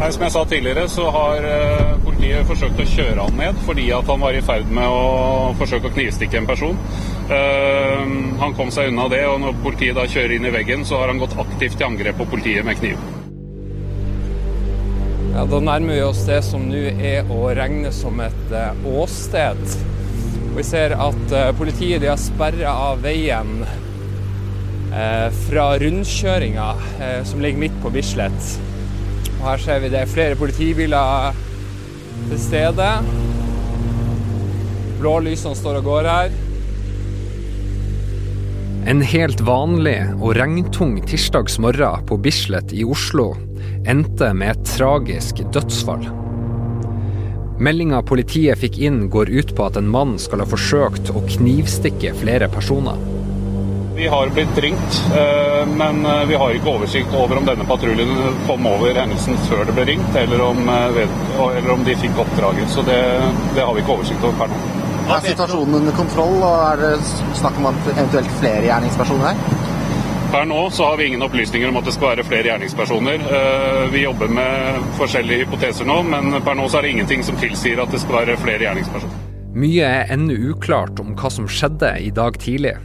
Nei, Som jeg sa tidligere, så har eh, politiet forsøkt å kjøre han ned fordi at han var i ferd med å forsøke å knivstikke en person. Eh, han kom seg unna det, og når politiet da kjører inn i veggen, så har han gått aktivt til angrep på politiet med kniv. Ja, Da nærmer vi oss det som nå er å regne som et eh, åsted. Vi ser at politiet har sperra av veien fra rundkjøringa som ligger midt på Bislett. Og her ser vi det er flere politibiler til stede. Blålysene står og går her. En helt vanlig og regntung tirsdagsmorgen på Bislett i Oslo endte med et tragisk dødsfall. Meldinga politiet fikk inn går ut på at en mann skal ha forsøkt å knivstikke flere personer. Vi har blitt ringt, eh, men eh, vi har ikke oversikt over om denne patruljen kom over hendelsen før det ble ringt, eller om, eh, eller om de fikk oppdraget. Så det, det har vi ikke oversikt over per nå. Er situasjonen under kontroll, og er det snakk om eventuelt flere gjerningspersoner her? Per nå så har vi ingen opplysninger om at det skal være flere gjerningspersoner. Eh, Vi jobber med forskjellige hypoteser nå, men per nå så er det ingenting som tilsier at det skal være flere gjerningspersoner. Mye er ennå uklart om hva som skjedde i dag tidlig.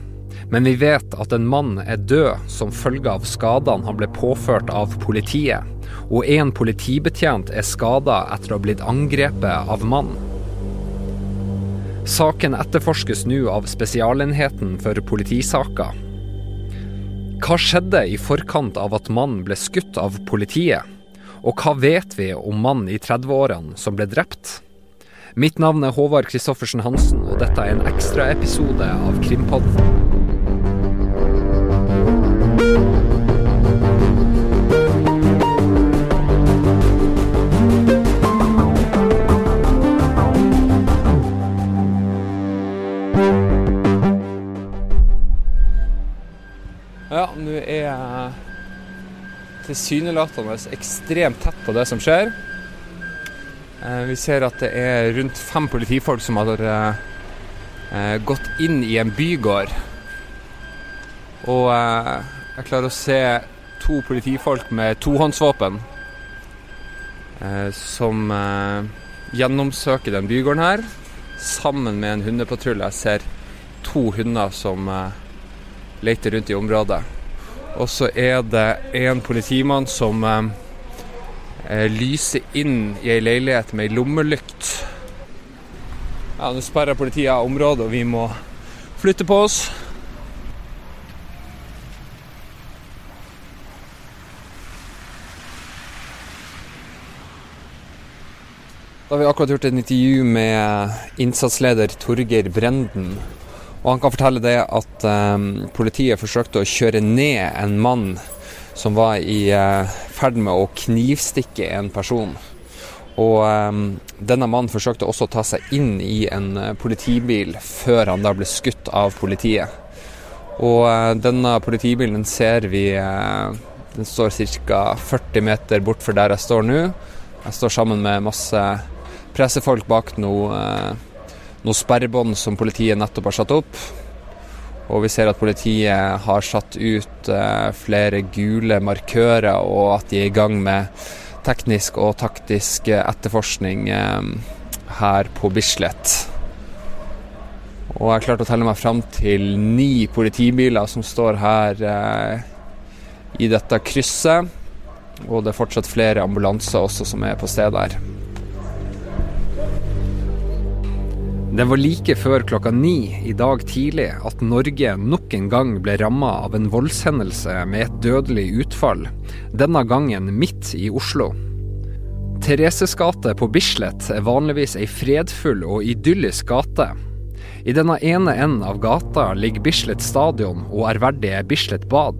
Men vi vet at en mann er død som følge av skadene han ble påført av politiet. Og en politibetjent er skada etter å ha blitt angrepet av mann. Saken etterforskes nå av Spesialenheten for politisaker. Hva skjedde i forkant av at mannen ble skutt av politiet? Og hva vet vi om mannen i 30-årene som ble drept? Mitt navn er Håvard Kristoffersen Hansen, og dette er en ekstraepisode av Krimpodden. Tilsynelatende ekstremt tett på det som skjer. Eh, Vi ser at det er rundt fem politifolk som har eh, eh, gått inn i en bygård. Og jeg klarer å se to politifolk med tohåndsvåpen som gjennomsøker den bygården her, sammen med en hundepatrulje. Jeg ser to hunder som leter rundt i området. Og så er det en politimann som eh, eh, lyser inn i ei leilighet med ei lommelykt. Ja, Nå sperrer politiet av området, og vi må flytte på oss. Da har vi akkurat gjort et intervju med innsatsleder Torgeir Brenden. Og han kan fortelle det at eh, politiet forsøkte å kjøre ned en mann som var i eh, ferd med å knivstikke en person. Og eh, denne mannen forsøkte også å ta seg inn i en eh, politibil før han da ble skutt av politiet. Og eh, denne politibilen den ser vi Den står ca. 40 meter bort fra der jeg står nå. Jeg står sammen med masse pressefolk bak noe eh, noe sperrebånd som politiet nettopp har satt opp. Og vi ser at politiet har satt ut eh, flere gule markører, og at de er i gang med teknisk og taktisk eh, etterforskning eh, her på Bislett. Og jeg har klart å telle meg fram til ni politibiler som står her i dette krysset. Og det er fortsatt flere ambulanser også som er på stedet her. Det var like før klokka ni i dag tidlig at Norge nok en gang ble ramma av en voldshendelse med et dødelig utfall, denne gangen midt i Oslo. Thereses gate på Bislett er vanligvis ei fredfull og idyllisk gate. I denne ene enden av gata ligger Bislett stadion og ærverdige Bislett bad.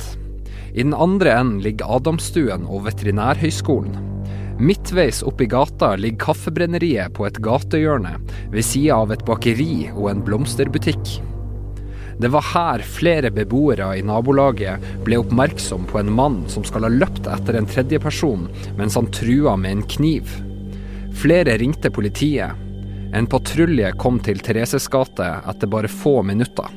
I den andre enden ligger Adamstuen og Veterinærhøgskolen. Midtveis oppi gata ligger Kaffebrenneriet på et gatehjørne ved sida av et bakeri og en blomsterbutikk. Det var her flere beboere i nabolaget ble oppmerksom på en mann som skal ha løpt etter en tredjeperson mens han trua med en kniv. Flere ringte politiet. En patrulje kom til Thereses gate etter bare få minutter.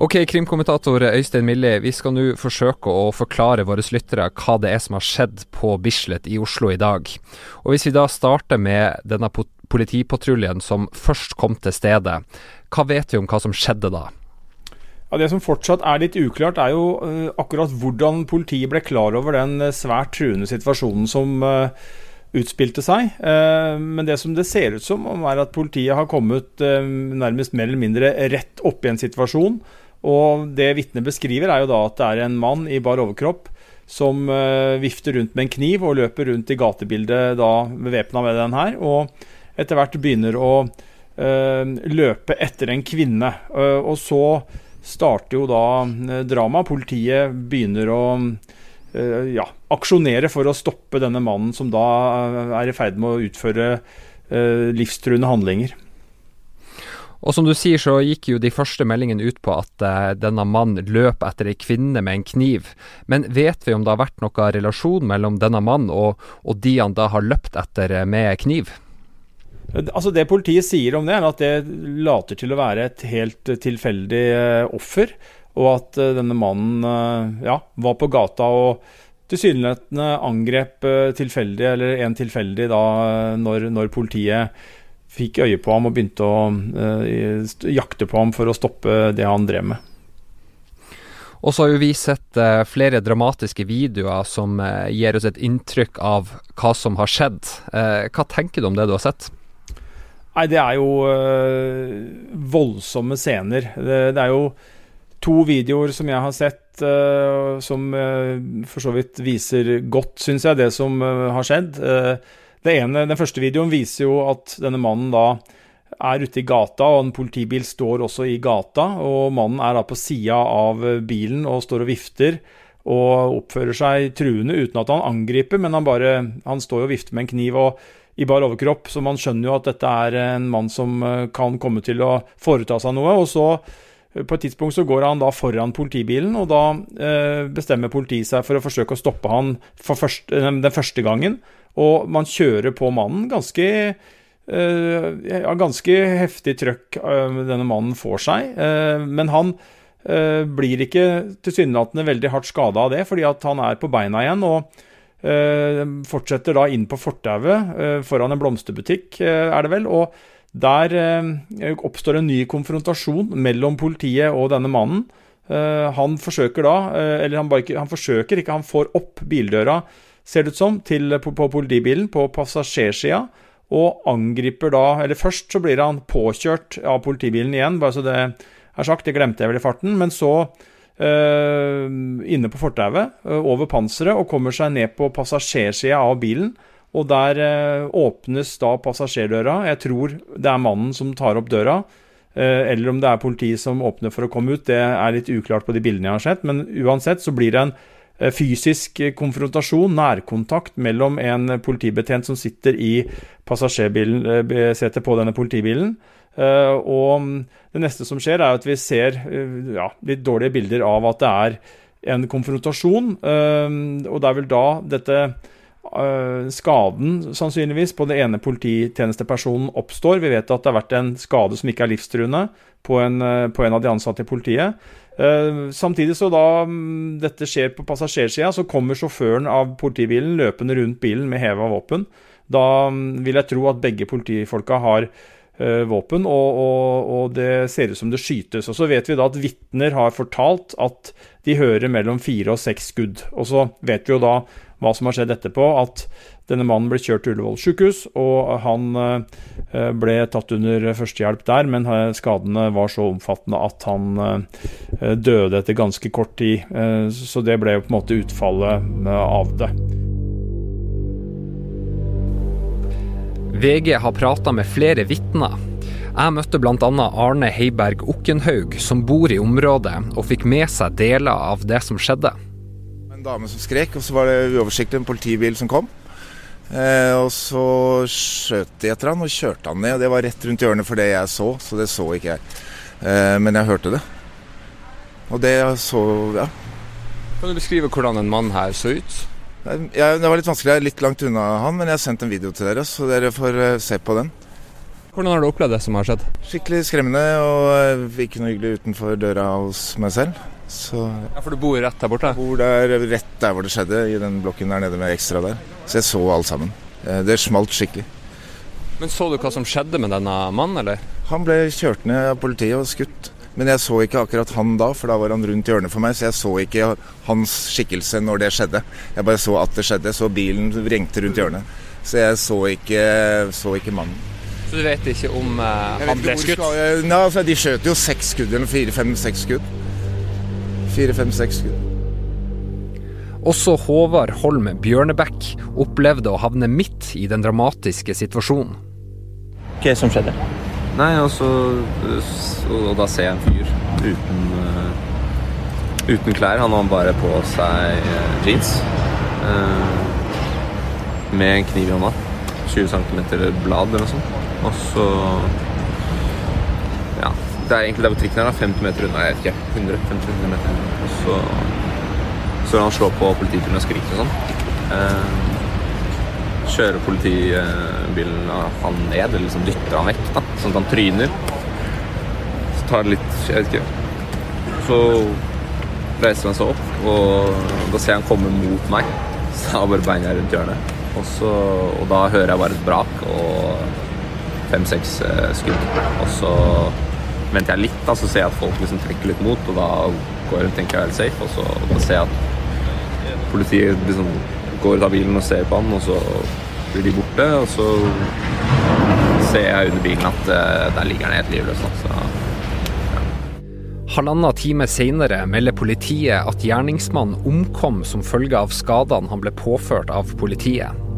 Ok, krimkommentator Øystein Milli, vi skal nå forsøke å forklare våre lyttere hva det er som har skjedd på Bislett i Oslo i dag. Og Hvis vi da starter med denne politipatruljen som først kom til stedet, hva vet vi om hva som skjedde da? Ja, Det som fortsatt er litt uklart, er jo uh, akkurat hvordan politiet ble klar over den uh, svært truende situasjonen som uh, utspilte seg. men det som det ser ut som, er at politiet har kommet nærmest mer eller mindre rett opp i en situasjon og det vitnet beskriver, er jo da at det er en mann i bar overkropp som uh, vifter rundt med en kniv og løper rundt i gatebildet da bevæpna med den her. Og etter hvert begynner å uh, løpe etter en kvinne. Uh, og så starter jo da dramaet. Politiet begynner å ja, aksjonere for å stoppe denne mannen som da er i ferd med å utføre livstruende handlinger. Og som du sier, så gikk jo de første meldingene ut på at uh, denne mannen løp etter ei kvinne med en kniv. Men vet vi om det har vært noen relasjon mellom denne mannen og, og de han da har løpt etter uh, med kniv? Altså Det politiet sier om det, er at det later til å være et helt tilfeldig offer. Og at denne mannen ja, var på gata og tilsynelatende angrep tilfeldig, eller en tilfeldig, da når, når politiet fikk øye på ham og begynte å uh, jakte på ham for å stoppe det han drev med. Og så har jo vi sett uh, flere dramatiske videoer som uh, gir oss et inntrykk av hva som har skjedd. hva tenker du om det du har sett? Nei, det er jo voldsomme scener. Det, det, er jo to videoer som jeg har sett som for så vidt viser godt, syns jeg, det som har skjedd. Uh, ene, Den første videoen viser jo at denne mannen da er ute i gata, og en politibil står også i gata. og Mannen er da på sida av bilen og står og vifter og oppfører seg truende uten at han angriper, men han bare han står og vifter med en kniv og i bar overkropp, så man skjønner jo at dette er en mann som eh, kan komme til å foreta seg noe. og så eh, på et tidspunkt så går han da foran politibilen, og da eh, bestemmer politiet seg for å forsøke å stoppe han for første, den første gangen. Og man kjører på mannen ganske uh, ganske heftig trøkk uh, denne mannen får seg. Uh, men han blir ikke tilsynelatende veldig hardt skada av det, fordi at han er på beina igjen. og fortsetter da inn på fortauet foran en blomsterbutikk, er det vel. og der oppstår en ny konfrontasjon mellom politiet og denne mannen. han forsøker da, eller han, bare, han forsøker ikke, han får opp bildøra ser det ut som, til, på, på politibilen på passasjersida. Og angriper da Eller først så blir han påkjørt av politibilen igjen, bare så det er sagt. Det glemte jeg vel i farten. Men så øh, inne på fortauet, øh, over panseret, og kommer seg ned på passasjersida av bilen. Og der øh, åpnes da passasjerdøra. Jeg tror det er mannen som tar opp døra. Eller om det er politiet som åpner for å komme ut, det er litt uklart på de bildene jeg har sett. Men uansett så blir det en fysisk konfrontasjon, nærkontakt, mellom en politibetjent som sitter i passasjersetet eh, på denne politibilen. Eh, og det neste som skjer, er at vi ser ja, litt dårlige bilder av at det er en konfrontasjon. Og det er vel da dette skaden sannsynligvis på det ene polititjenestepersonen oppstår. Vi vet at det har vært en skade som ikke er livstruende på en, på en av de ansatte i politiet. Uh, samtidig så da um, dette skjer på passasjersida, så kommer sjåføren av politibilen løpende rundt bilen med heva våpen. Da um, vil jeg tro at begge politifolka har våpen, og, og, og, det ser ut som det skytes. Og Så vet vi da at vitner har fortalt at de hører mellom fire og seks skudd. Og så vet vi jo da hva som har skjedd etterpå, at denne mannen ble kjørt til Ullevål sykehus, og han eh, ble tatt under førstehjelp der, men eh, skadene var så omfattende at han eh, døde etter ganske kort tid. Så det ble jo på en måte utfallet av det. VG har prata med flere vitner. Jeg møtte bl.a. Arne Heiberg Okkenhaug, som bor i området, og fikk med seg deler av det som skjedde. En dame som skrek, og så var det uoversiktlig en politibil som kom. Eh, og så skjøt de etter han og kjørte han ned. Det var rett rundt hjørnet for det jeg så, så det så ikke jeg. Eh, men jeg hørte det. Og det så ja. Kan du beskrive hvordan en mann her så ut? Ja, det var litt vanskelig, jeg er litt langt unna han, men jeg har sendt en video til dere, så dere får uh, se på den. Hvordan har du opplevd det som har skjedd? Skikkelig skremmende og ikke noe hyggelig utenfor døra hos meg selv. Så ja, For du bor rett der borte? Jeg bor der rett der hvor det skjedde, i den blokken der nede med ekstra der. Så jeg så alt sammen. Det smalt skikkelig. Men Så du hva som skjedde med denne mannen, eller? Han ble kjørt ned av politiet og skutt. Men jeg så ikke akkurat han da, for da var han rundt hjørnet for meg. Så jeg så ikke hans skikkelse når det skjedde. Jeg bare så at det skjedde. Så bilen vrengte rundt hjørnet. Så jeg så ikke, så ikke mannen. Så du vet ikke om uh, han ble skutt? Skal, nei, altså, de skjøt jo seks skudd, eller fire, fem, seks skudd. Fire, fem, seks skudd. Også Håvard Holm Bjørnebekk opplevde å havne midt i den dramatiske situasjonen. Hva som skjedde? Nei, altså Og da ser jeg en fyr uten, uh, uten klær. Han har bare på seg uh, jeans. Uh, med en kniv i hånda. 20 cm blad eller noe sånt. Og så. Det er egentlig der hvor trikken er, da. 50 meter unna. Jeg vet ikke. 100-150 meter. Og så så han slår på politibilen og skriker og sånn. Eh, kjører politibilen han ned, eller liksom dytter han vekk, da, sånn at han tryner. Så tar det litt Jeg vet ikke. Så reiser han seg opp, og da ser jeg han komme mot meg. Så har bare beina rundt hjørnet. Og, så, og da hører jeg bare et brak og fem-seks skudd. Og så venter jeg litt, da, så ser jeg at folk liksom trekker litt mot, og da går jeg, tenker jeg er helt safe. Og så og da ser jeg at politiet liksom går ut av bilen og ser på han, og så blir de borte. Og så ser jeg under bilen at uh, der ligger han helt livløs. Så. Halvannen time senere melder politiet at gjerningsmannen omkom som følge av skadene han ble påført av politiet.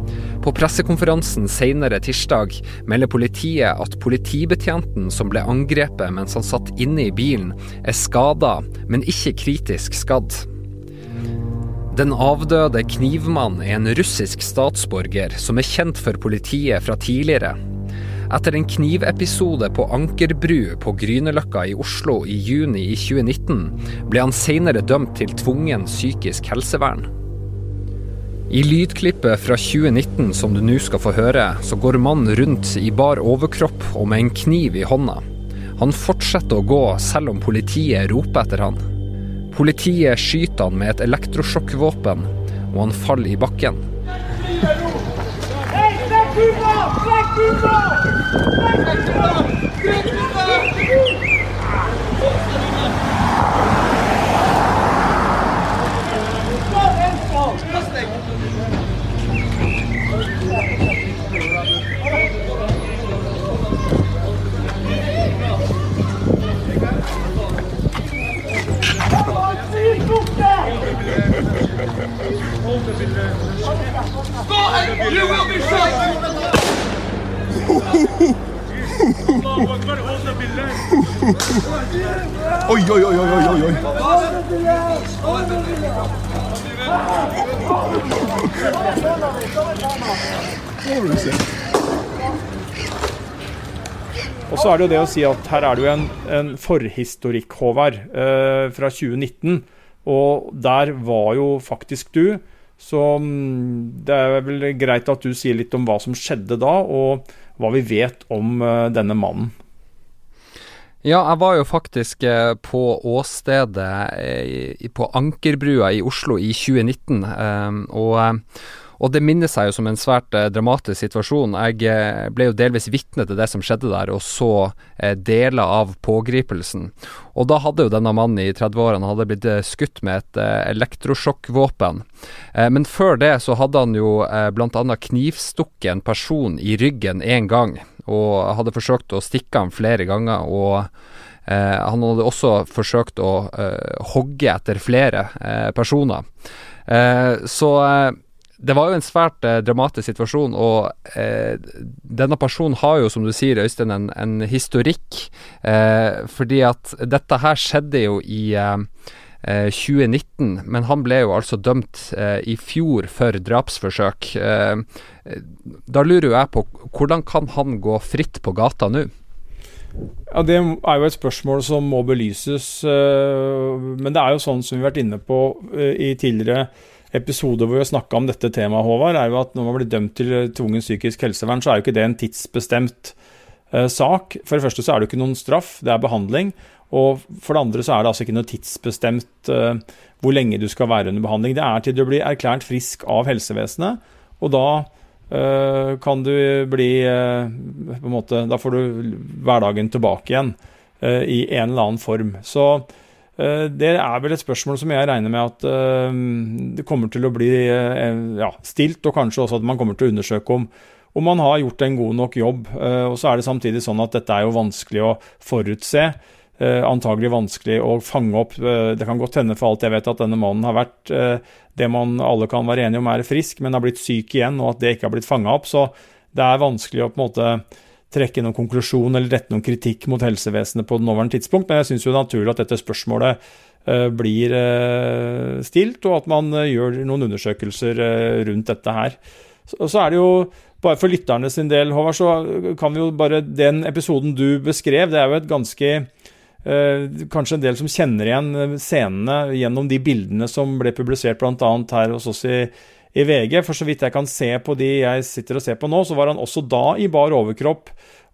På pressekonferansen senere tirsdag melder politiet at politibetjenten som ble angrepet mens han satt inne i bilen, er skada, men ikke kritisk skadd. Den avdøde knivmannen er en russisk statsborger som er kjent for politiet fra tidligere. Etter en knivepisode på Ankerbru på Grünerløkka i Oslo i juni i 2019 ble han senere dømt til tvungen psykisk helsevern. I lydklippet fra 2019 som du nå skal få høre, så går mannen rundt i bar overkropp og med en kniv i hånda. Han fortsetter å gå selv om politiet roper etter han. Politiet skyter han med et elektrosjokkvåpen, og han faller i bakken. Oi, oi, oi, oi, oi, oi. Og så er det jo det å si at her er det jo en, en forhistorikk, Håvard, eh, fra 2019. Og der var jo faktisk du. Så mm, det er vel greit at du sier litt om hva som skjedde da, og hva vi vet om uh, denne mannen. Ja, jeg var jo faktisk uh, på åstedet uh, på Ankerbrua i Oslo i 2019. og og det minner seg jo som en svært eh, dramatisk situasjon. Jeg eh, ble jo delvis vitne til det som skjedde der, og så eh, deler av pågripelsen. Og da hadde jo denne mannen i 30-årene hadde blitt eh, skutt med et eh, elektrosjokkvåpen. Eh, men før det så hadde han jo eh, bl.a. knivstukket en person i ryggen én gang, og hadde forsøkt å stikke ham flere ganger. og han hadde også forsøkt å hogge etter flere personer. så det var jo en svært eh, dramatisk situasjon, og eh, denne personen har jo, som du sier, Øystein, en, en historikk. Eh, fordi at dette her skjedde jo i 2019, eh, men han ble jo altså dømt eh, i fjor for drapsforsøk. Eh, da lurer jeg på, hvordan kan han gå fritt på gata nå? Ja, Det er jo et spørsmål som må belyses. Men det er jo sånn som vi har vært inne på i tidligere episoder hvor vi har snakka om dette temaet, Håvard, er jo at når man blir dømt til tvungen psykisk helsevern, så er jo ikke det en tidsbestemt eh, sak. For det første så er det jo ikke noen straff, det er behandling. Og for det andre så er det altså ikke noe tidsbestemt eh, hvor lenge du skal være under behandling. Det er til du blir erklært frisk av helsevesenet, og da eh, kan du bli uh, på en måte, Da får du hverdagen tilbake igjen i en eller annen form. Så det er vel et spørsmål som jeg regner med at det kommer til å bli ja, stilt, og kanskje også at man kommer til å undersøke om om man har gjort en god nok jobb. Og så er det samtidig sånn at dette er jo vanskelig å forutse. Antagelig vanskelig å fange opp. Det kan godt hende for alt jeg vet at denne mannen har vært det man alle kan være enige om er frisk, men har blitt syk igjen, og at det ikke har blitt fanga opp. Så det er vanskelig å på en måte trekke noen konklusjon eller rette noen kritikk mot helsevesenet på det nåværende tidspunkt, men jeg syns jo det er naturlig at dette spørsmålet blir stilt, og at man gjør noen undersøkelser rundt dette her. Så, er det jo bare for lytterne sin del, Håvard, så kan vi jo bare Den episoden du beskrev, det er jo et ganske Eh, kanskje en del som kjenner igjen eh, scenene gjennom de bildene som ble publisert bl.a. her hos oss i, i, VG. For så vidt jeg kan se på de jeg sitter og ser på nå, så var han også da i bar overkropp.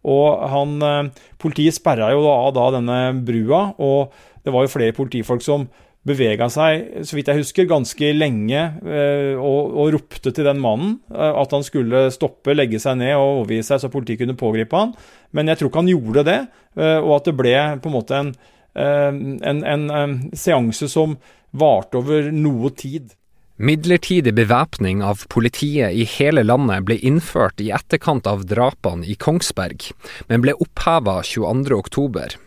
Og han, eh, Politiet sperra jo da, da denne brua, og det var jo flere politifolk som bevega seg, så vidt jeg husker, ganske lenge eh, og, og, ropte til den mannen eh, at han skulle stoppe, legge seg ned og overgi seg så politiet kunne pågripe han. Men jeg tror ikke han gjorde det, og at det ble på en måte en, en, en, en seanse som varte over noe tid. Midlertidig bevæpning av politiet i hele landet ble innført i etterkant av drapene i Kongsberg, men ble oppheva 22.10.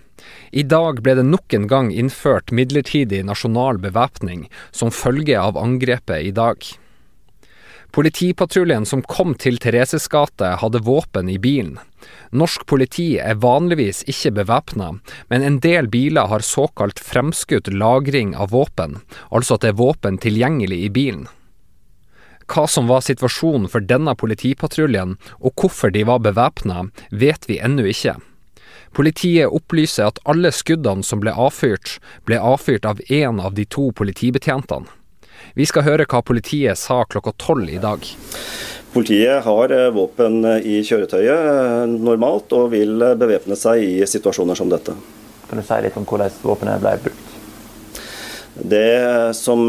I dag ble det nok en gang innført midlertidig nasjonal bevæpning som følge av angrepet i dag. Politipatruljen som kom til Thereses gate hadde våpen i bilen. Norsk politi er vanligvis ikke bevæpna, men en del biler har såkalt fremskutt lagring av våpen, altså at det er våpen tilgjengelig i bilen. Hva som var situasjonen for denne politipatruljen, og hvorfor de var bevæpna, vet vi ennå ikke. Politiet opplyser at alle skuddene som ble avfyrt, ble avfyrt av én av de to politibetjentene. Vi skal høre hva politiet sa klokka tolv i dag. Politiet har eh, våpen i kjøretøyet eh, normalt, og vil eh, bevæpne seg i situasjoner som dette. Kan du si litt om hvordan våpenet ble brukt? Det som,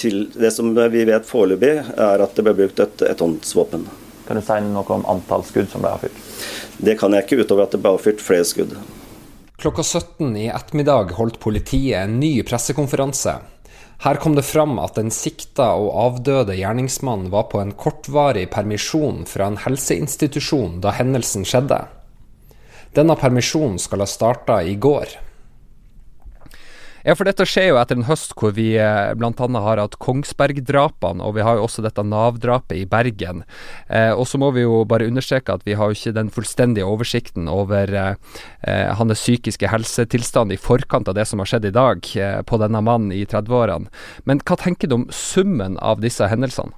til, det som vi vet foreløpig, er at det ble brukt et etthåndsvåpen. Kan du si noe om antall skudd som ble avfyrt? Det kan jeg ikke, utover at det ble avfyrt flere skudd. Klokka 17 i ettermiddag holdt politiet en ny pressekonferanse. Her kom det fram at den sikta og avdøde gjerningsmannen var på en kortvarig permisjon fra en helseinstitusjon da hendelsen skjedde. Denne permisjonen skal ha starta i går. Ja, for dette skjer jo etter en høst hvor vi eh, bl.a. har hatt Kongsberg-drapene, og vi har jo også dette Nav-drapet i Bergen. Eh, og så må vi jo bare understreke at vi har jo ikke den fullstendige oversikten over eh, eh hans psykiske helsetilstand i forkant av det som har skjedd i dag eh, på denne mannen i 30-årene. Men hva tenker du om summen av disse hendelsene?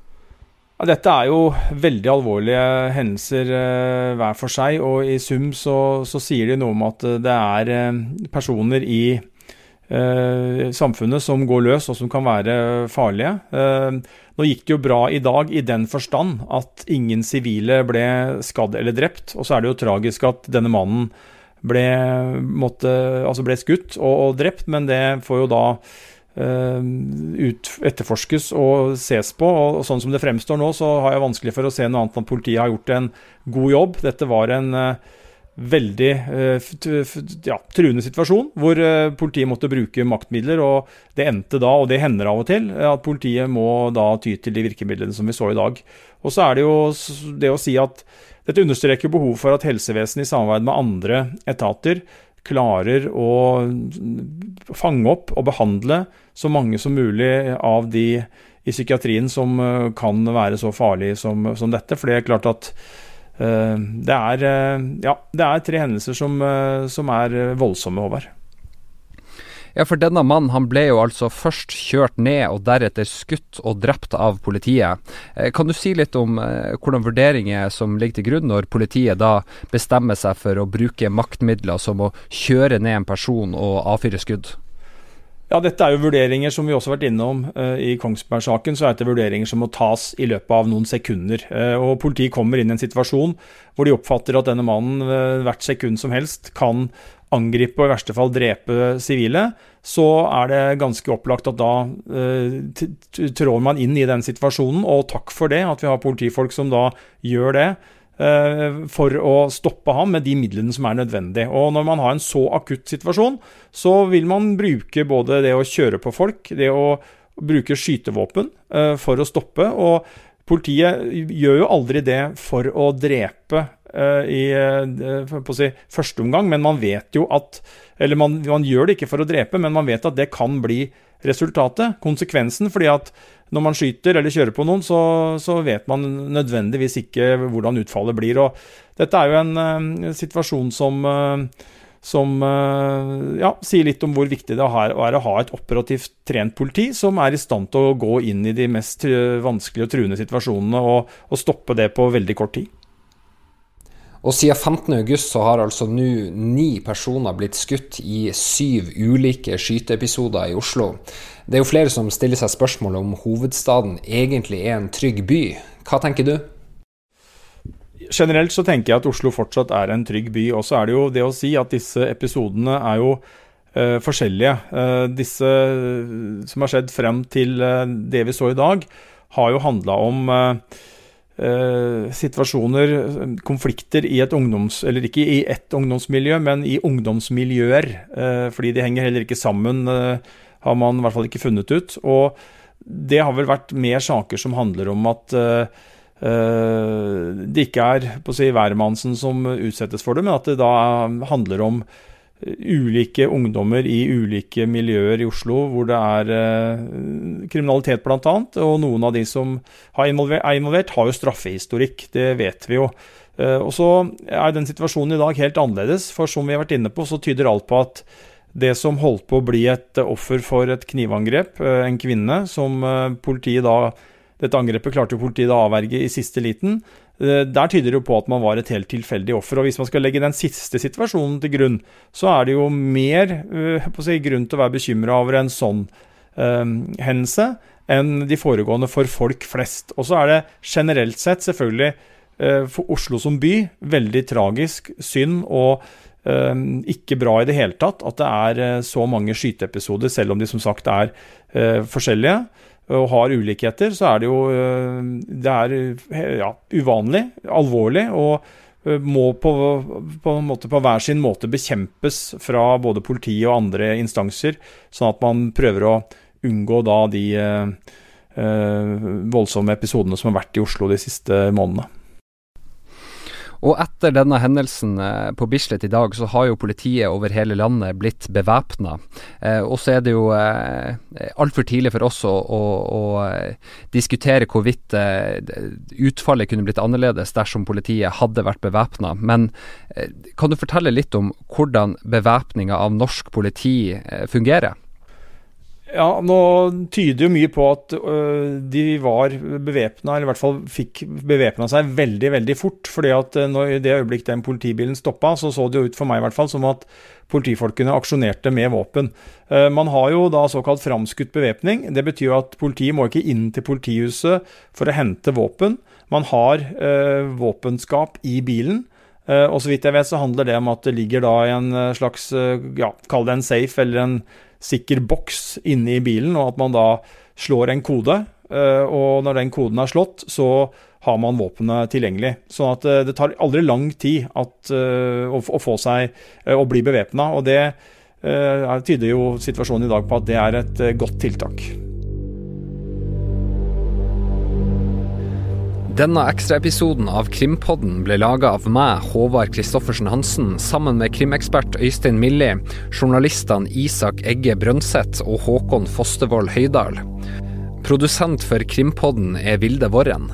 Dette er jo veldig alvorlige hendelser eh, hver for seg, og i sum så, så sier de noe om at det er personer i Eh, samfunnet som går løs, og som kan være farlige. Eh, nå gikk det jo bra i dag i den forstand at ingen sivile ble skadd eller drept. Og så er det jo tragisk at denne mannen ble, måtte, altså ble skutt og, og, drept, men det får jo da uh, ut, etterforskes og ses på. Og, og, sånn som det fremstår nå, så har jeg vanskelig for å se noe annet enn at politiet har gjort en god jobb. Dette var en uh, veldig eh, ja, truende situasjon, hvor eh, politiet måtte bruke maktmidler. og Det endte da, og det hender av og til, at politiet må da ty til de virkemidlene som vi så i dag. Og så er det jo det å si at dette understreker behov for at helsevesenet i samarbeid med andre etater klarer å fange opp og behandle så mange som mulig av de i psykiatrien som eh, kan være så farlige som, som dette. For det er klart at Eh, det er, eh, ja, det er tre hendelser som, eh, som er voldsomme, Håvard. Ja, for denne mannen han ble jo altså først kjørt ned og deretter skutt og drept av politiet. Kan du si litt om hvordan vurderinger som ligger til grunn når politiet da bestemmer seg for å bruke maktmidler som å kjøre ned en person og avfyre skudd? Ja, dette er jo vurderinger som vi også har vært innom uh, i Kongsberg-saken. Så er dette vurderinger som må tas i løpet av noen sekunder. Uh, og politiet kommer inn i en situasjon hvor de oppfatter at denne mannen hvert sekund som helst kan angripe og i verste fall drepe sivile. Så er det ganske opplagt at da trår man inn i den situasjonen. Og takk for det, at vi har politifolk som da gjør det. Eh, for å stoppe ham med de midlene som er nødvendig. Og når man har en så akutt situasjon, så vil man bruke både det å kjøre på folk, det å bruke skytevåpen eh, for å stoppe. Og politiet gjør jo aldri det for å drepe eh, i si, første omgang, men man vet jo at Eller man, man gjør det ikke for å drepe, men man vet at det kan bli resultatet, konsekvensen. fordi at når man skyter eller kjører på noen, så, så, vet man nødvendigvis ikke hvordan utfallet blir. Og dette er jo en uh, situasjon som, uh, som uh, ja, sier litt om hvor viktig det er, å ha et operativt trent politi som er i stand til å gå inn i de mest vanskelige og truende situasjonene og, og stoppe det på veldig kort tid. Og siden 15.8 så har altså nå ni personer blitt skutt i syv ulike skyteepisoder i Oslo. Det er jo flere som stiller seg spørsmål om hovedstaden egentlig er en trygg by. Hva tenker du? Generelt så tenker jeg at Oslo fortsatt er en trygg by. Og så er det jo det å si at disse episodene er jo uh, forskjellige. Uh, disse som har skjedd frem til uh, det vi så i dag, har jo handla om situasjoner, konflikter i et ungdoms... Eller ikke i ett ungdomsmiljø, men i ungdomsmiljøer. fordi de henger heller ikke sammen har man i hvert fall ikke funnet ut. Og det har vel vært mer saker som handler om at uh, det ikke er på å si, hvermannsen som utsettes for det, men at det da handler om ulike ungdommer i ulike miljøer i Oslo hvor det er eh, kriminalitet, bl.a. Og noen av de som er involvert, har jo straffehistorikk. Det vet vi jo. Eh, og så er den situasjonen i dag helt annerledes, for som vi har vært inne på, så tyder alt på at det som holdt på å bli et offer for et knivangrep, eh, en kvinne, som eh, politiet da Dette angrepet klarte politiet å avverge i siste liten. Eh, der tyder det jo på at man var et helt tilfeldig offer. Og hvis man skal legge den siste situasjonen til grunn, så er det jo mer si, grunn til å være bekymra over en sånn eh, hendelse enn de foregående for folk flest. Og så er det generelt sett selvfølgelig eh, for Oslo som by veldig tragisk, synd og eh, ikke bra i det hele tatt at det er uh, så mange skyteepisoder, selv om de som sagt er forskjellige og har ulikheter. Så er det jo det er ja, uvanlig, alvorlig, og må på, på, på, hver sin måte bekjempes fra både politi og andre instanser, sånn at man prøver å unngå da de voldsomme episodene som har vært i Oslo de siste månedene. Og etter denne hendelsen eh, på Bislett i dag, så har jo politiet over hele landet blitt bevæpna. Eh, og så er det jo eh, altfor tidlig for oss å, å, å diskutere hvorvidt utfallet kunne blitt annerledes dersom politiet hadde vært bevæpna. Men kan du fortelle litt om hvordan bevæpninga av norsk politi fungerer? Ja, nå tyder jo mye på at øh, de var bevæpna, eller i hvert fall fikk bevæpna seg veldig, veldig fort. fordi at øh, når, i det øyeblikk den politibilen stoppa, så så det jo ut for meg i hvert fall som at politifolkene aksjonerte med våpen. Uh, man har jo da såkalt framskutt bevæpning. Det betyr jo at politiet må ikke inn til politihuset for å hente våpen. Man har øh, våpenskap i bilen. Uh, og så vidt jeg vet, så handler det om at det ligger da i en slags, ja, kall det en safe eller en sikker boks inne i bilen, og at man da slår en kode. Eh, og når den koden er slått, så har man våpenet tilgjengelig. Sånn at eh, det tar aldri lang tid at, eh, å, å, få seg å bli bevæpna. Og det tyder jo situasjonen i dag på at det er et godt tiltak. Denne ekstraepisoden av Krimpodden ble laga av meg, Håvard Kristoffersen Hansen, sammen med krimekspert Øystein Milli, journalistene Isak Egge Brøndseth og Håkon Fostervoll Høydal. Produsent for Krimpodden er Vilde Worren.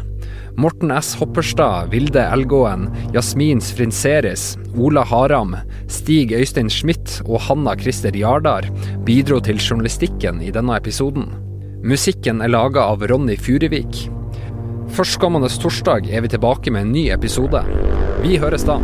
Morten S. Hopperstad, Vilde Elgåen, Jasmin Sfrinseris, Ola Haram, Stig Øystein Schmidt og Hanna Christer Jardar bidro til journalistikken i denne episoden. Musikken er laga av Ronny Furuvik. Førstkommende torsdag er vi tilbake med en ny episode. Vi høres da.